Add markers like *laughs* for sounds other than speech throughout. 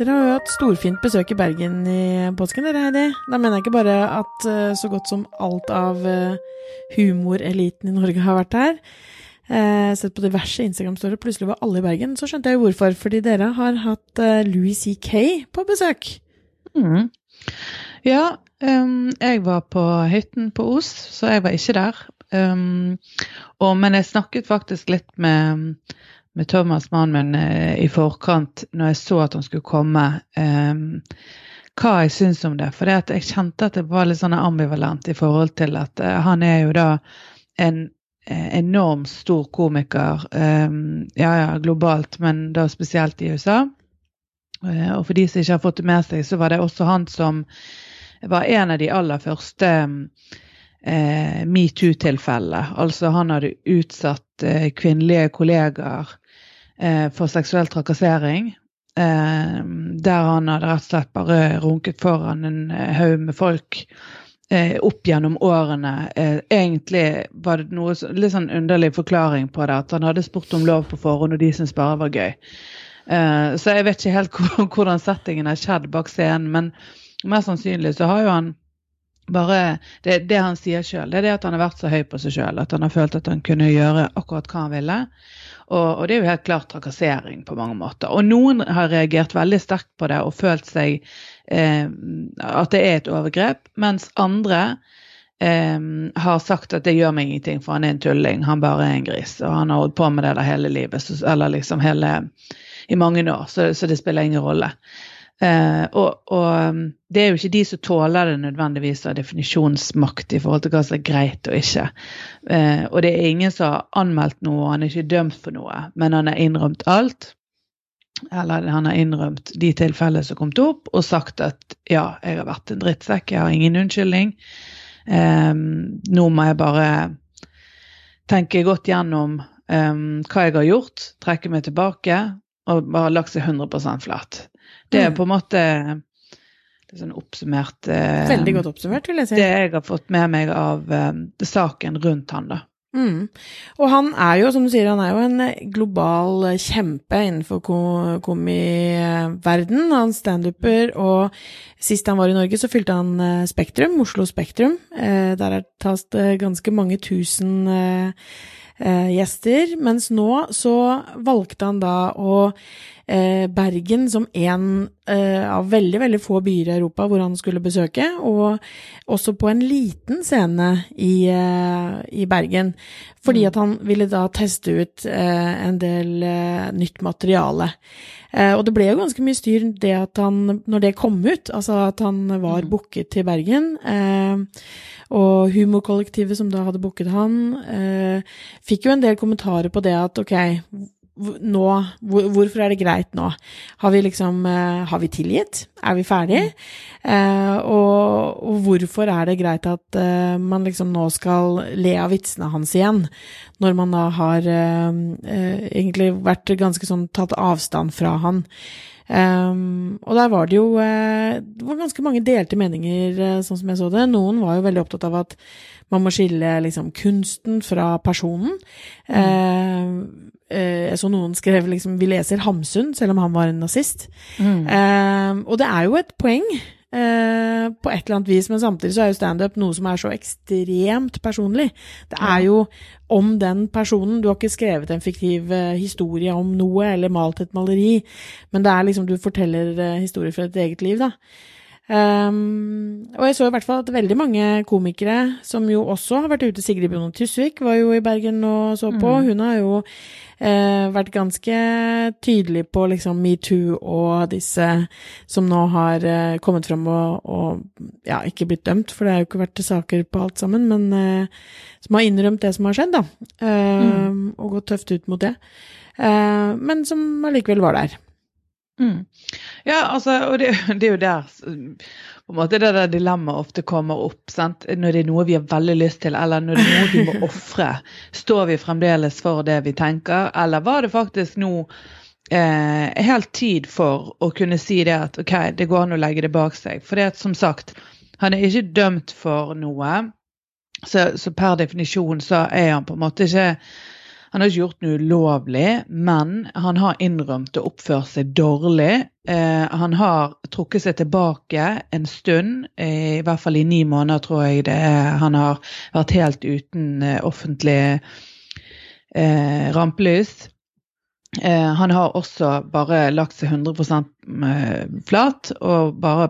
Dere har jo hatt storfint besøk i Bergen i påsken, dere Heidi. Da mener jeg ikke bare at uh, så godt som alt av uh, humoreliten i Norge har vært her. Uh, sett på diverse Instagram-storer, plutselig var alle i Bergen. Så skjønte jeg jo hvorfor, fordi dere har hatt Louis C.K. på besøk. Mm. Ja, um, jeg var på hytten på Os, så jeg var ikke der. Um, og, men jeg snakket faktisk litt med med Thomas, mannen min, eh, i forkant når jeg så at han skulle komme, um, hva jeg syns om det. For jeg kjente at det var litt sånn ambivalent i forhold til at uh, han er jo da en uh, enormt stor komiker, um, ja ja, globalt, men da spesielt i USA. Uh, og for de som ikke har fått det med seg, så var det også han som var en av de aller første eh, metoo-tilfellene. Altså han hadde utsatt eh, kvinnelige kollegaer eh, for seksuell trakassering. Eh, der han hadde rett og slett bare runket foran en eh, haug med folk eh, opp gjennom årene. Egentlig var det noe litt sånn underlig forklaring på det, at han hadde spurt om lov på forhånd, og de syntes bare var gøy. Eh, så jeg vet ikke helt *laughs* hvordan settingen har skjedd bak scenen, men mest sannsynlig så har jo han bare det, det han sier sjøl, det er det at han har vært så høy på seg sjøl at han har følt at han kunne gjøre akkurat hva han ville. Og, og, det er jo helt klart trakassering på mange måter. Og noen har reagert veldig sterkt på det og følt seg eh, at det er et overgrep, mens andre Um, har sagt at det gjør meg ingenting, for han er en tulling, han bare er en gris. Og han har holdt på med det hele livet, eller liksom hele i mange år, så, så det spiller ingen rolle. Eh, og, og, um, det er jo ikke de som tåler det nødvendigvis av definisjonsmakt i forhold til hva som er greit og ikke. Eh, og det er ingen som har anmeldt noe, han er ikke dømt for noe, men han har innrømt alt. Eller han har innrømt de tilfellene som kom opp, og sagt at ja, jeg har vært en drittsekk, jeg har ingen unnskyldning. Eh, nå må jeg bare tenke godt gjennom um, hva jeg har gjort, trekke meg tilbake og bare lagt seg 100% flat. Det er mm. på en måte sånn oppsummert eh, Veldig godt oppsummert, vil jeg si. Det jeg har fått med meg av eh, saken rundt han, da. Mm. Og han er jo, som du sier, han er jo en global kjempe innenfor komiverden. Han standuper, og sist han var i Norge, så fylte han eh, Spektrum, Oslo Spektrum. Eh, der er tatt eh, ganske mange tusen eh, gjester. Mens nå så valgte han da å eh, Bergen som en eh, av veldig, veldig få byer i Europa hvor han skulle besøke, og også på en liten scene i, eh, i Bergen. Fordi mm. at han ville da teste ut eh, en del eh, nytt materiale. Eh, og det ble jo ganske mye styr det at han, når det kom ut, altså at han var mm. booket til Bergen. og humorkollektivet som da hadde booket han, fikk jo en del kommentarer på det at ok, nå hvor, Hvorfor er det greit nå? Har vi liksom uh, Har vi tilgitt? Er vi ferdig? Uh, og, og, hvorfor er det greit at uh, man liksom nå skal le av vitsene hans igjen, når man da har egentlig vært ganske sånn tatt avstand fra han? Um, og der var det jo det var ganske mange delte meninger, sånn som jeg så det. Noen var jo veldig opptatt av at man må skille liksom kunsten fra personen. Mm. Eh, jeg så noen skrev liksom 'Vi leser Hamsun', selv om han var en nazist. Mm. Eh, og det er jo et poeng. Eh, på et eller annet vis, men samtidig så er jo standup noe som er så ekstremt personlig. Det er jo om den personen. Du har ikke skrevet en fiktiv historie om noe, eller malt et maleri, men det er liksom du forteller historier fra ditt eget liv, da. Um, og jeg så i hvert fall at veldig mange komikere, som jo også har vært ute Sigrid Bonde Tusvik var jo i Bergen og så på. Mm. Hun har jo uh, vært ganske tydelig på liksom metoo og disse som nå har uh, kommet fram og, og, ja, ikke blitt dømt, for det har jo ikke vært saker på alt sammen, men uh, som har innrømt det som har skjedd, da. Eh, mm. Og gått tøft ut mot det. Eh, men som allikevel var der. Mm. Ja, altså, og det, *laughs* det, er jo der på en måte det der dilemmaet ofte kommer opp. Sant? Når det er noe vi har veldig lyst til, eller når det er noe vi må *laughs* ofre. Står vi fremdeles for det vi tenker, eller var det faktisk nå eh, helt tid for å kunne si det at OK, det går an å legge det bak seg. For det at som sagt, Han er ikke dømt for noe. Så, så, per definisjon så er han på en måte ikke Han har ikke gjort noe ulovlig, men han har innrømt å oppføre seg dårlig. Eh, han har trukket seg tilbake en stund, eh, i hvert fall i ni måneder, tror jeg det er. Han har vært helt uten eh, offentlig rampelys. Han har også bare lagt seg 100 eh, flat og bare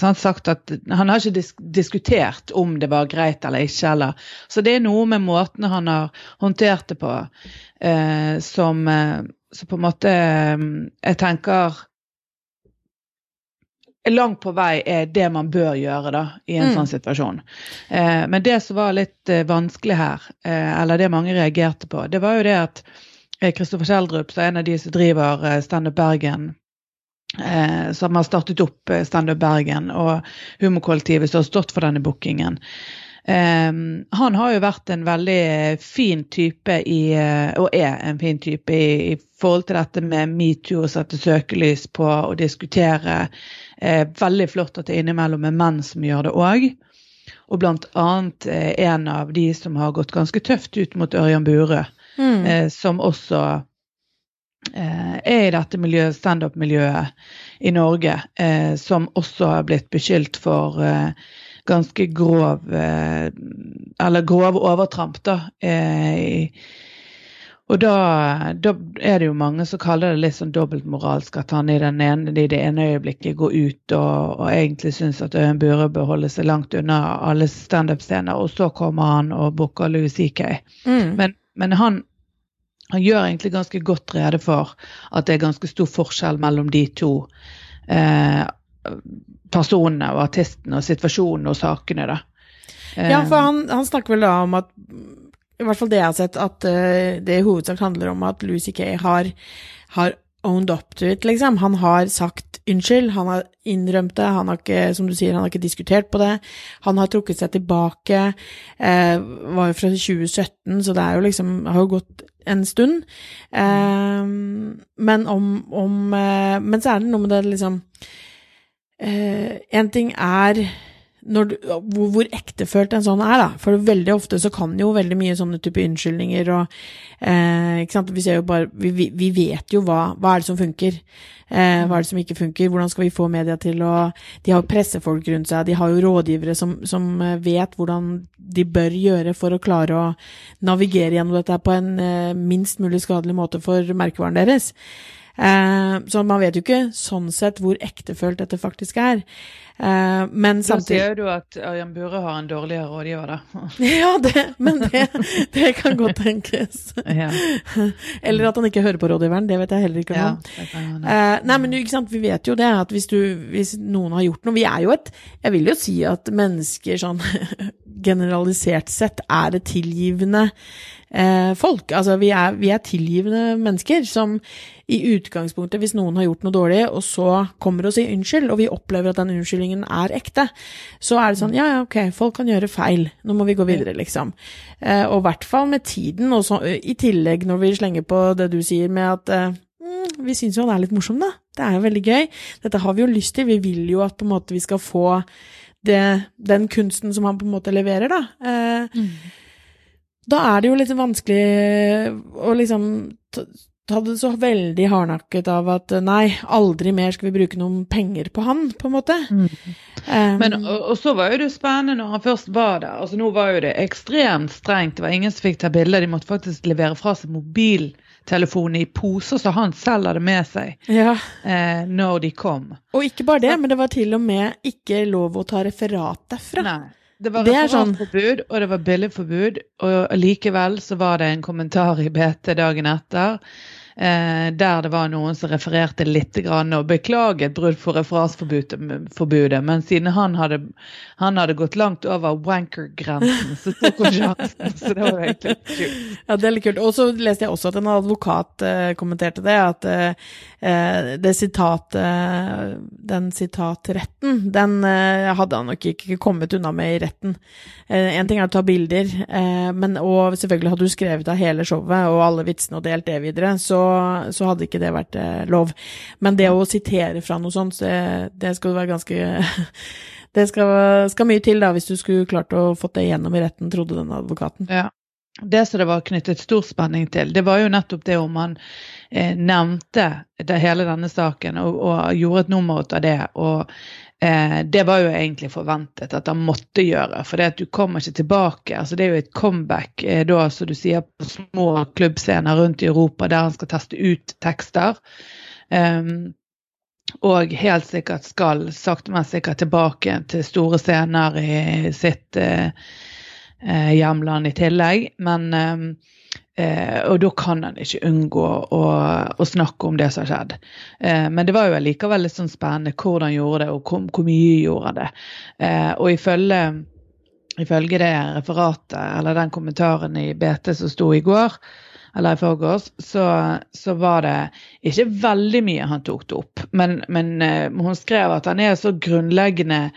han, sagt at, han har ikke disk diskutert om det var greit eller ikke. Eller. Så det er noe med måten han har håndtert det på eh, som, eh, som, på en måte eh, Jeg tenker langt på vei er det man bør gjøre da, i en mm. sånn situasjon. Eh, men det som var litt eh, vanskelig her, eller det mange reagerte på, det var jo det at Kristoffer er en av de som driver Standup Bergen, eh, som har startet opp eh, Standup Bergen, og Humorkollektivet som har stått for denne bookingen. Eh, han har jo vært en veldig fin type i, eh, og er en fin type i, i forhold til dette med metoo, å sette søkelys på og diskutere. Eh, veldig flott at det innimellom er menn som gjør det òg. Og blant annet eh, en av de som har gått ganske tøft ut mot Ørjan Burøe, mm. som også er i dette miljøet, standup-miljøet i Norge, eh, som også har blitt beskyldt for eh, ganske grov Eller grove overtramp, da. og da, da, er det jo mange som kaller det litt sånn dobbeltmoralsk at han i, den ene, i det ene øyeblikket går ut og, og egentlig syns at Øyen Bure bør holde seg langt unna alle standup-scener, og så kommer han og booker Louis CK. Mm. Men, men han han gjør egentlig ganske godt rede for at det er ganske stor forskjell mellom de to eh, personene og artistene og situasjonene og sakene. da. Eh, ja, for han, han, snakker vel da om at i hvert fall det jeg har sett, at uh, det i hovedsak handler om at Louis C.K. har, har owned up to it, liksom. Han har sagt unnskyld, han har innrømt det, han har ikke, som du sier, han har ikke diskutert på det. Han har trukket seg tilbake, eh, var jo fra 2017, så det er jo liksom, har jo gått en stund. Eh, men om, om eh, Men så er det noe med det liksom eh, En ting er du, hvor, hvor, ektefølt en sånn er, da. For veldig ofte så kan jo veldig mye sånne type unnskyldninger og eh, Ikke sant. Vi ser jo bare Vi, vi vet jo hva, hva er det som funker. Eh, hva er det som ikke funker? Hvordan skal vi få media til å De har jo pressefolk rundt seg, de har jo rådgivere som, som eh, vet hvordan de bør gjøre for å klare å navigere gjennom dette på en eh, minst mulig skadelig måte for merkevaren deres. Eh, så man vet jo ikke sånn sett hvor ektefølt dette faktisk er. Eh, men samtidig Da sier du at Ørjan Bure har en dårligere rådgiver, da. *laughs* ja, det, men det, det, kan godt tenkes. *laughs* ja. Eller at han ikke hører på rådgiveren, det vet jeg heller ikke om. Ja, eh, nei, men ikke sant, vi vet jo det, at hvis, du, hvis noen har gjort noe Vi er jo et Jeg vil jo si at mennesker sånn *laughs* generalisert sett er det tilgivende eh, folk. Altså, vi er, vi er, tilgivende mennesker som i utgangspunktet, hvis noen har gjort noe dårlig, og så kommer og sier unnskyld, og vi opplever at den unnskyldningen er ekte, så er det sånn ja, ja, ok, folk kan gjøre feil, nå må vi gå videre, liksom. Eh, og i hvert fall med tiden, og så, i tillegg når vi slenger på det du sier med at eh, mm, vi syns jo han er litt morsom, da. Det er jo veldig gøy. Dette har vi jo lyst til. Vi vil jo at måte vi skal få det, den kunsten som han på en måte leverer, da. Eh, mm da er det jo litt vanskelig å liksom ta det så veldig hardnakket av at nei, aldri mer skal vi bruke noen penger på han, på en måte. Mm. Um, Men, og, og, så var jo det spennende når han først var der. altså Nå var jo det ekstremt strengt, det var ingen som fikk ta bilder. De måtte faktisk levere fra seg mobiltelefonen i poser så han selv hadde med seg ja. eh, når de kom. Og ikke bare det, men det var til og med ikke lov å ta referat derfra. Nei. Det var referatforbud, sånn. og det var billedforbud, Og likevel så var det en kommentar i BT dagen etter der det var noen som refererte litt grann, og beklaget brudd på referansforbudet, men siden han hadde, han hadde gått langt over wanker-grensen, så tok hun sjansen. Så det var egentlig kult. Ja, det er litt kult. Og så leste jeg også at en advokat eh, kommenterte det, at eh, eh det sitatet, den sitatretten, den eh, hadde han nok ikke kommet unna med i retten. Eh, en ting er å ta bilder, men og selvfølgelig hadde du skrevet av hele showet og alle vitsene og delt det videre, så så, hadde ikke det vært eh, lov. Men det å sitere fra noe sånt, det, det skal være ganske *laughs* Det skal, skal mye til da, hvis du skulle klart å fått det gjennom i retten, trodde den advokaten. Ja. Det som det var knyttet stor spenning til, det var jo nettopp det om han eh, nevnte det, hele denne saken og, og, gjorde et nummer ut av det. Og eh, det var jo egentlig forventet at han måtte gjøre, for det at du kommer ikke tilbake. altså Det er jo et comeback eh, da, som du sier, på små klubbscener rundt i Europa der han skal teste ut tekster. Eh, og helt sikkert skal sakte, men sikkert tilbake til store scener i sitt eh, eh, hjemland i tillegg. Men eh, eh, Og da kan han ikke unngå å, å, snakke om det som har skjedd. Eh, men det var jo likevel litt sånn spennende hvordan han gjorde det, og hvor, hvor mye gjorde det. Eh, og ifølge, ifølge det referatet, eller den kommentaren i BT som sto i går, eller i forgårs, så, så, var det ikke veldig mye han tok det opp. Men, men uh, hun skrev at han er så grunnleggende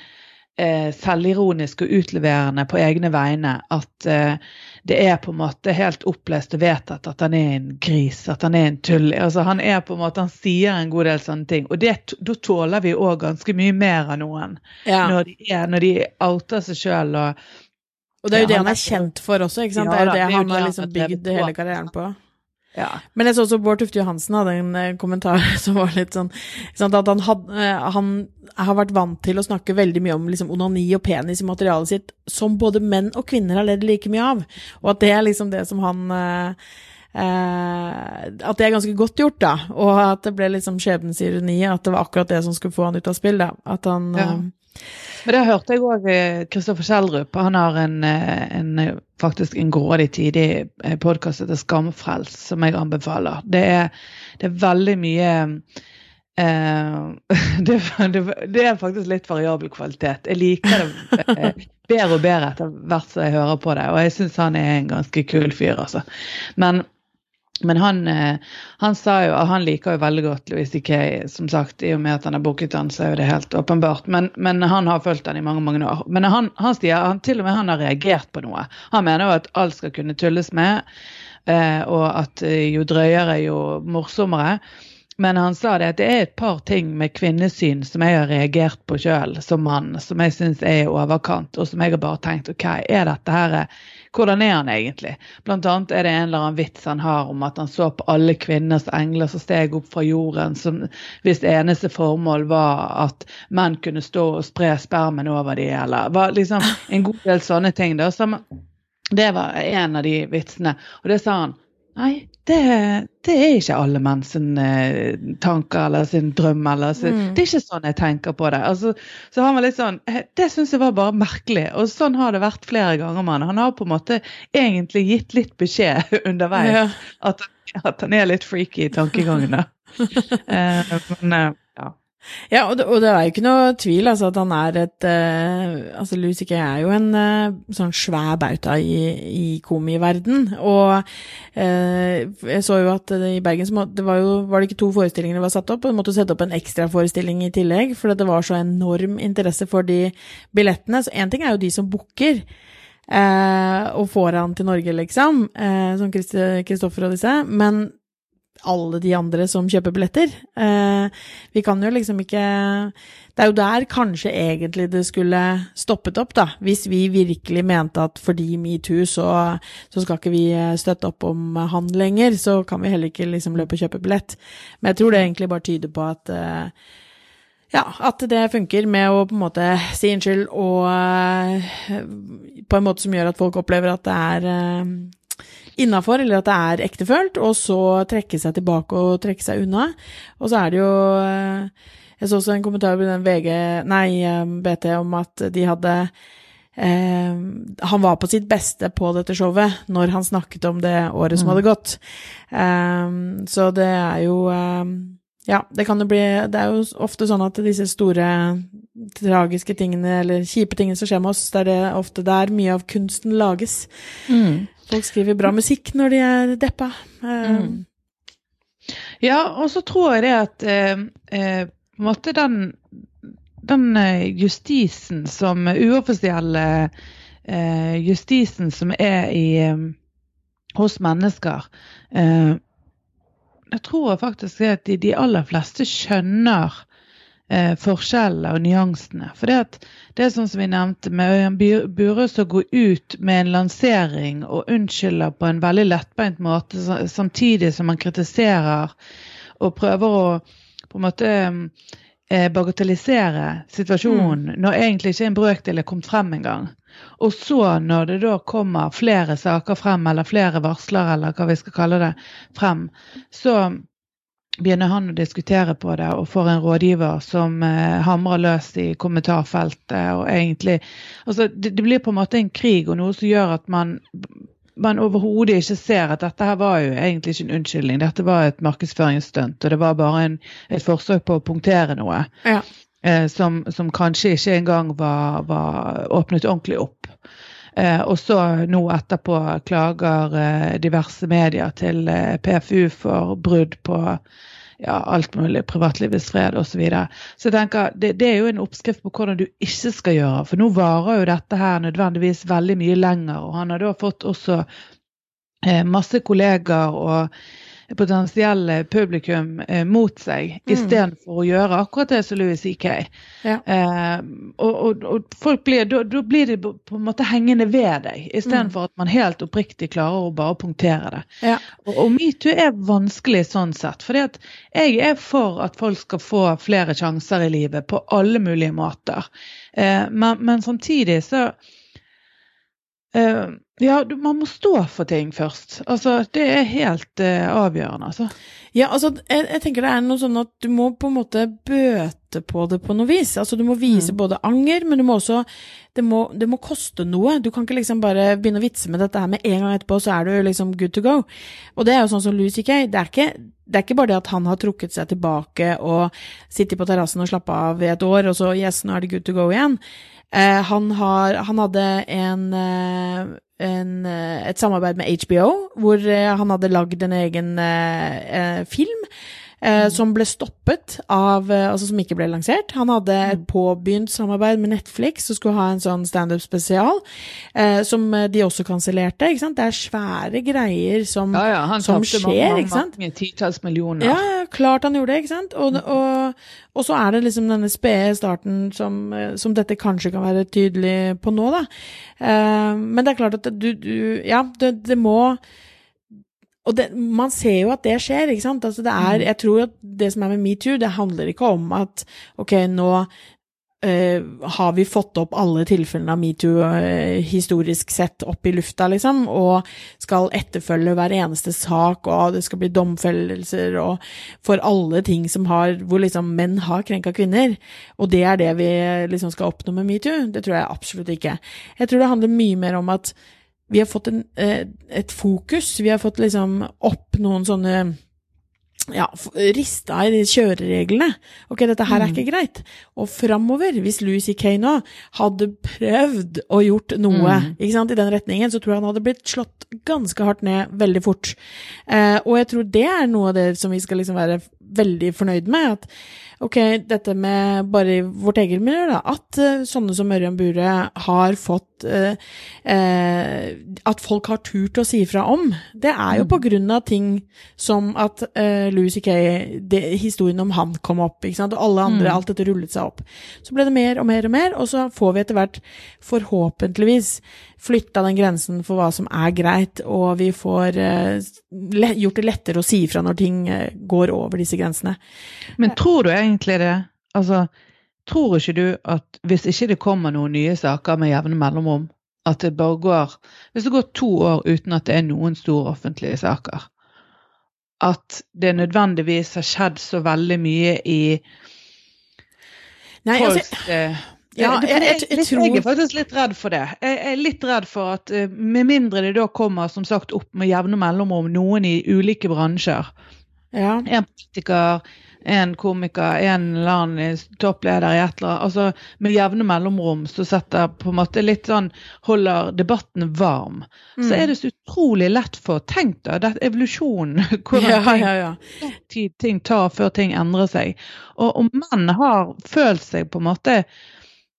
uh, selvironisk og utleverende på egne vegne at eh, det er på en måte helt opplest og vedtatt at han er en gris, at han er en tull. Altså, han er på en måte, han sier en god del sånne ting. Og da tåler vi òg ganske mye mer av noen. Ja. Når, de er, når de outer seg sjøl og og det er jo det han er kjent for også, ikke sant? Ja, det er jo det, det han har liksom bygd hele karrieren på. Ja. Men jeg så også Bård Tufte Johansen hadde en eh, kommentar *laughs* som var litt sånn at han, had, eh, han, har vært vant til å snakke veldig mye om liksom, onani og penis i materialet sitt, som både menn og kvinner har ledd like mye av. Og at det er liksom det som han eh, eh, At det er ganske godt gjort, da. Og at det ble liksom skjebnens ironi, at det var akkurat det som skulle få han ut av spill, da. At han ja. Eh, men det hørte jeg òg Kristoffer Schjelderup. Han har en, eh, en, faktisk en grådig tidig eh, podkast etter Skamfrels, som jeg anbefaler. Det er, det er veldig mye eh, *laughs* det, det, det, er faktisk litt variabel kvalitet. Jeg liker det eh, bedre og bedre etter hvert som jeg hører på det. Og jeg syns han er en ganske kul fyr, altså. Men men han, eh, han, sa jo at han liker jo veldig godt Louis C.K., som sagt, i og med at han har booket han, så er jo det helt åpenbart. Men, men han har fulgt han i mange mange år. Men han, han sier han, til og med han har reagert på noe. Han mener jo at alt skal kunne tulles med, eh, og at eh, jo drøyere, jo morsommere. Men han sa det at det er et par ting med kvinnesyn som jeg har reagert på sjøl som mann, som jeg syns er i overkant, og som jeg har bare tenkt OK, er dette her hvordan er han egentlig? Blant annet er det en eller annen vits han har om at han så på alle kvinners engler som steg opp fra jorden, som hvis eneste formål var at menn kunne stå og spre spermen over dem, eller var liksom en god del sånne ting. Da. som, det var en av de vitsene. Og det sa han Nei, det, det, er ikke alle menn sin eh, tanker eller sin drøm. Eller, sin, mm. Det er ikke sånn jeg tenker på det. Altså, så han var litt sånn, eh, Det syns jeg var bare merkelig. Og sånn har det vært flere ganger Man. han. Har på en måte egentlig gitt litt beskjed *laughs* underveis. Ja. At, at, han er litt freaky i tankegangene. *laughs* eh, men eh, ja, og det, og det, er jo ikke noe tvil, altså, at han er et uh, Altså, Louis C.K. er jo en uh, sånn svær bauta i, i komiverden. Og uh, jeg så jo at i Bergen må, det var, jo, var det ikke to forestillinger det var satt opp, og de måtte sette opp en ekstraforestilling i tillegg, for det var så enorm interesse for de billettene. Så én ting er jo de som booker. og får han til Norge, liksom, som Kristoffer og disse. Men alle de andre som kjøper billetter. Eh, vi kan jo liksom ikke Det er jo der kanskje egentlig det skulle stoppet opp, da. Hvis vi virkelig mente at fordi metoo, så, så skal ikke vi eh, støtte opp om han lenger. Så kan vi heller ikke liksom løpe og kjøpe billett. Men jeg tror det egentlig bare tyder på at eh, ja, at det funker med å på en måte si unnskyld og uh, på en måte som gjør at folk opplever at det er uh, innafor, eller at det er ektefølt, og så trekke seg tilbake og trekke seg unna. Og så er det jo eh, Jeg så også en kommentar på den VG, nei, eh, BT, om at de hadde eh, han var på sitt beste på dette showet når han snakket om det året som mm. hadde gått. Eh, så det er jo eh, Ja, det kan jo bli Det er jo ofte sånn at disse store tragiske tingene, eller kjipe tingene som skjer med oss, det er det ofte der mye av kunsten lages. Mm. Folk skriver bra musikk når de er deppa. Mm. Ja, og så tror jeg det at eh, eh, på en måte den, den eh, justisen som uoffisielle eh, justisen som er i, eh, hos mennesker eh, Jeg tror faktisk at de, de aller fleste skjønner eh, forskjellene og nyansene. For det, at, det er sånn som vi nevnte, med Ørjan Burøe som går ut med en lansering og unnskylder på en veldig lettbeint måte, samtidig som han kritiserer og prøver å på en måte bagatellisere situasjonen, mm. når egentlig ikke en brøkdel er kommet frem engang. Og så, når det da kommer flere saker frem, eller flere varsler, eller hva vi skal kalle det, frem, så begynner han å diskutere på det og får en rådgiver som eh, hamrer løs i kommentarfeltet. og egentlig, altså det, det, blir på en måte en krig og noe som gjør at man, man overhodet ikke ser at dette her var jo egentlig ikke en unnskyldning. Dette var et markedsføringsstunt, og det var bare en, et forsøk på å punktere noe. Ja. Eh, som, som, kanskje ikke engang var, var åpnet ordentlig opp. Eh, og så nå etterpå klager eh, diverse medier til eh, PFU for brudd på ja, alt mulig, privatlivets fred osv. Så, videre. så jeg tenker, det, det, er jo en oppskrift på hvordan du ikke skal gjøre. For nå varer jo dette her nødvendigvis veldig mye lenger. Og han har da fått også eh, masse kollegaer og potensielle publikum eh, mot seg, mm. istedenfor å gjøre akkurat det som Louis C.K. Ja. Eh, og, og, og, folk blir, da, da, blir de på en måte hengende ved deg, istedenfor mm. at man helt oppriktig klarer å bare punktere det. Ja. Og, og metoo er vanskelig sånn sett. For jeg er for at folk skal få flere sjanser i livet på alle mulige måter. Eh, men, men samtidig så Uh, ja, man må stå for ting først. Altså, det er helt uh, avgjørende, altså. Ja, altså, jeg, jeg, tenker det er noe sånn at du må på en måte bøte på det på noe vis. Altså, du må vise mm. både anger, men du må også det må, det må, koste noe. Du kan ikke liksom bare begynne å vitse med dette her med en gang etterpå, så er du liksom good to go. Og det er jo sånn som Louis C.K. Det er ikke det er ikke bare det at han har trukket seg tilbake og sittet på terrassen og slappet av i et år, og så yes, nå er det good to go igjen. Eh, han, har, han, hadde en, eh, en, eh, et samarbeid med HBO, hvor han hadde lagd en egen film eh, mm. som ble stoppet av eh, Altså som ikke ble lansert. Han hadde et mm. påbegynt samarbeid med Netflix og skulle ha en sånn standup-spesial, eh, som eh, de også kansellerte. ikke sant? Det er svære greier som, ja, ja, han som skjer, mange, ikke sant? Mange titalls millioner. Ja, klart han gjorde det, ikke sant? Og, mm. og, og så er det liksom denne spede starten som, eh, som, dette kanskje kan være tydelig på nå, da. Eh, men det er klart at du, du Ja, det, det må og det, man ser jo at det skjer, ikke sant. Altså det er, mm. jeg tror at det som er med metoo, det handler ikke om at ok, nå uh, har vi fått opp alle tilfellene av metoo uh, historisk sett opp i lufta, liksom, og skal etterfølge hver eneste sak, og det skal bli domfellelser og for alle ting som har, hvor liksom menn har krenka kvinner. Og det er det vi liksom skal oppnå med metoo. Det tror jeg absolutt ikke. Jeg tror det handler mye mer om at vi har fått en, eh, et fokus. Vi har fått liksom opp noen sånne ja, rista i de kjørereglene. Ok, dette her er mm. ikke greit. Og framover, hvis Louis C.K. nå hadde prøvd å gjort noe mm. ikke sant, i den retningen, så tror jeg han hadde blitt slått ganske hardt ned veldig fort. Eh, og jeg tror det er noe av det som vi skal liksom være veldig fornøyd med. at ok, dette med bare vårt eget miljø, da, at uh, sånne som Ørjan Bure har fått uh, uh, At folk har turt å si fra om, det er jo mm. på grunn av ting som at Louis C.K., historien om han kom opp, ikke sant, og alle andre, mm. alt dette rullet seg opp. Så ble det mer og mer og mer, og så får vi etter hvert, forhåpentligvis, flytta den grensen for hva som er greit, og vi får gjort det lettere å si fra når ting går over disse grensene. Men tror du egentlig egentlig det? Altså, tror ikke du at hvis ikke det kommer noen nye saker med jevne mellomrom, at det bare går Hvis det går to år uten at det er noen store offentlige saker, at det nødvendigvis har skjedd så veldig mye i Nei, altså, folks altså, ja, jeg, jeg, jeg, tror... jeg, er faktisk litt redd for det. Jeg er litt redd for at uh, med mindre det da kommer som sagt opp med jevne mellomrom noen i ulike bransjer, ja. en politiker, en komiker, en eller annen toppleder i et eller annet altså Med jevne mellomrom så setter på en måte litt sånn Holder debatten varm. Mm. Så er det så utrolig lett for Tenk da, det er evolusjonen. *laughs* Hvordan ja, ting, ja, ja. Tid, ting tar før ting endrer seg. Og, og menn har følt seg på en måte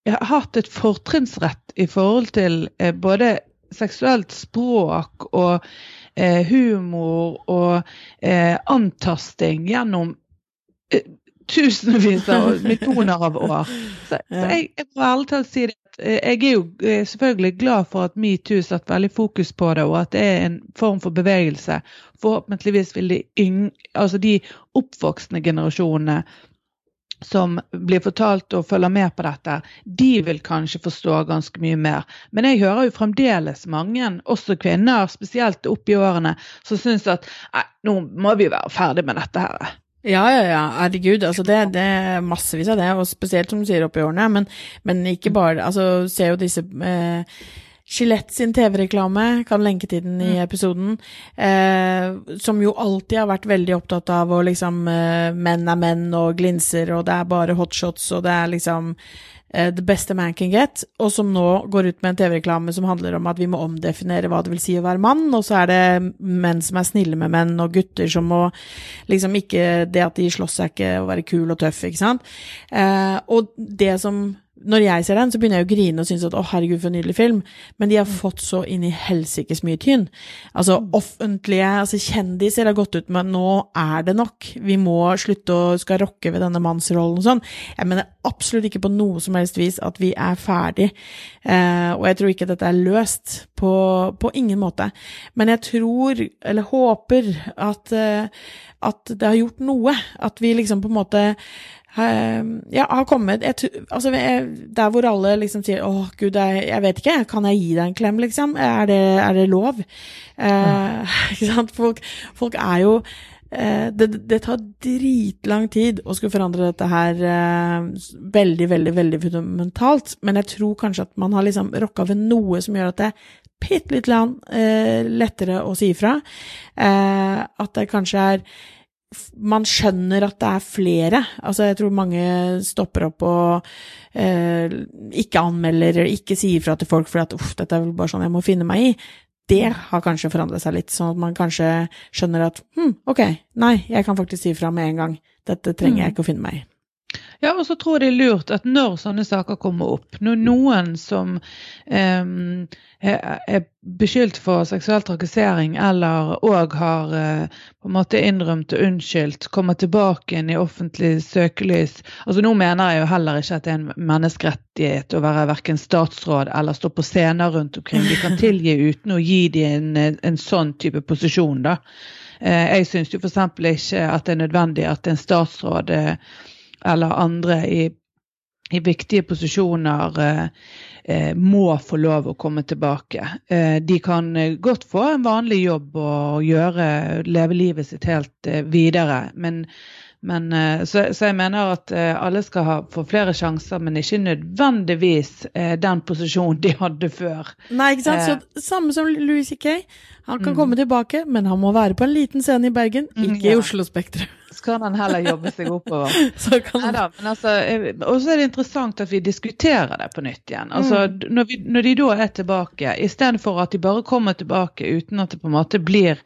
hatt et fortrinnsrett i forhold til eh, både seksuelt språk og eh, humor og eh, antasting gjennom tusenvis av millioner av år. Så, *laughs* så jeg, jeg må ærlig talt si det. Jeg er jo selvfølgelig glad for at metoo satt veldig fokus på det, og at det er en form for bevegelse. Forhåpentligvis vil de, yng, altså de oppvoksende generasjonene som blir fortalt og følger med på dette, de vil kanskje forstå ganske mye mer. Men jeg hører jo fremdeles mange, også kvinner, spesielt opp i årene, som syns at nei, nå må vi være ferdig med dette her. Ja, ja, ja, herregud. Altså det, det er massevis av det, og spesielt som du sier opp i årene. Men, men ikke bare Altså, se jo disse eh, Gillette sin TV-reklame, kan lenke til den i mm. episoden, eh, som jo alltid har vært veldig opptatt av å liksom eh, Menn er menn og glinser, og det er bare hotshots, og det er liksom eh, the beste man can get, og som nå går ut med en TV-reklame som handler om at vi må omdefinere hva det vil si å være mann, og så er det menn som er snille med menn, og gutter som må liksom ikke Det at de slåss er ikke å være kul og tøff, ikke sant? Eh, og det som når jeg ser den, så begynner jeg å grine og synes at å, herregud, for en nydelig film. Men de har mm. fått så inn i helsikes mye tynn. Altså, mm. offentlige altså kjendiser har gått ut med nå er det nok. Vi må slutte å skal rokke ved denne mannsrollen og sånn. Jeg mener absolutt ikke på noe som helst vis at vi er ferdig. Eh, og jeg tror ikke dette er løst. På, på, ingen måte. Men jeg tror, eller håper, at, eh, at det har gjort noe. At vi liksom på en måte ja, har kommet jeg, altså, Der hvor alle liksom sier 'Å, gud, jeg, jeg, vet ikke, kan jeg gi deg en klem', liksom? Er det, er det lov? Eh, *laughs* ikke sant? Folk, folk er jo eh, det, det, tar dritlang tid å skulle forandre dette her eh, veldig, veldig, veldig fundamentalt, men jeg tror kanskje at man har liksom rokka ved noe som gjør at det er bitte litt eh, lettere å si ifra. Eh, at det kanskje er man skjønner at det er flere. Altså, jeg tror mange stopper opp og eh, ikke anmelder eller ikke sier fra til folk fordi at uff, dette er vel bare sånn jeg må finne meg i. Det har kanskje forandret seg litt, sånn at man kanskje skjønner at hm, ok, nei, jeg kan faktisk si fra med en gang. Dette trenger jeg mm. ikke å finne meg i. Ja, og så tror jeg det er lurt at når sånne saker kommer opp, når noen som um, er beskyldt for seksuell trakassering eller òg har uh, på en måte innrømt og unnskyldt, kommer tilbake inn i offentlig søkelys altså Nå mener jeg jo heller ikke at det er en menneskerettighet å være verken statsråd eller stå på scener rundt omkring. De kan tilgi uten å gi dem en, en sånn type posisjon, da. Uh, jeg syns f.eks. ikke at det er nødvendig at en statsråd uh, eller andre i, i viktige posisjoner eh, eh, må få lov å komme tilbake. Eh, de kan godt få en vanlig jobb og gjøre, leve livet sitt helt videre. Men, men så, så, jeg mener at alle skal ha, få flere sjanser, men ikke nødvendigvis den posisjonen de hadde før. Nei, ikke sant. Så, samme som Louis C.K. Han kan mm. komme tilbake, men han må være på en liten scene i Bergen, mm, ikke ja. i Oslo Spektrum. Så kan han heller jobbe seg oppover. *laughs* så kan han... Neida, altså, og så er det interessant at vi diskuterer det på nytt igjen. Altså, mm. når, vi, når de da er tilbake, istedenfor at de bare kommer tilbake uten at det på en måte blir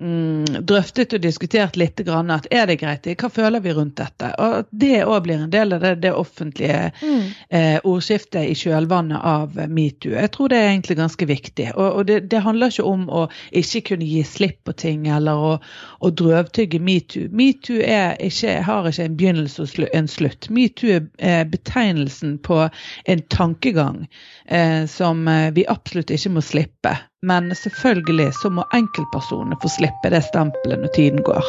mm, drøftet og diskutert litt grann, at er det greit, hva føler vi rundt dette? Og Det òg blir en del av det, det offentlige mm. eh, ordskiftet i kjølvannet av metoo. Jeg tror det er egentlig ganske viktig. Og, og det, det, handler ikke om å ikke kunne gi slipp på ting eller å, å drøvtygge metoo. Metoo har ikke en begynnelse og en slutt. Metoo er betegnelsen på en tankegang eh, som eh, vi absolutt ikke må slippe. Men selvfølgelig så må enkeltpersonene få slippe det stempelet når tiden går.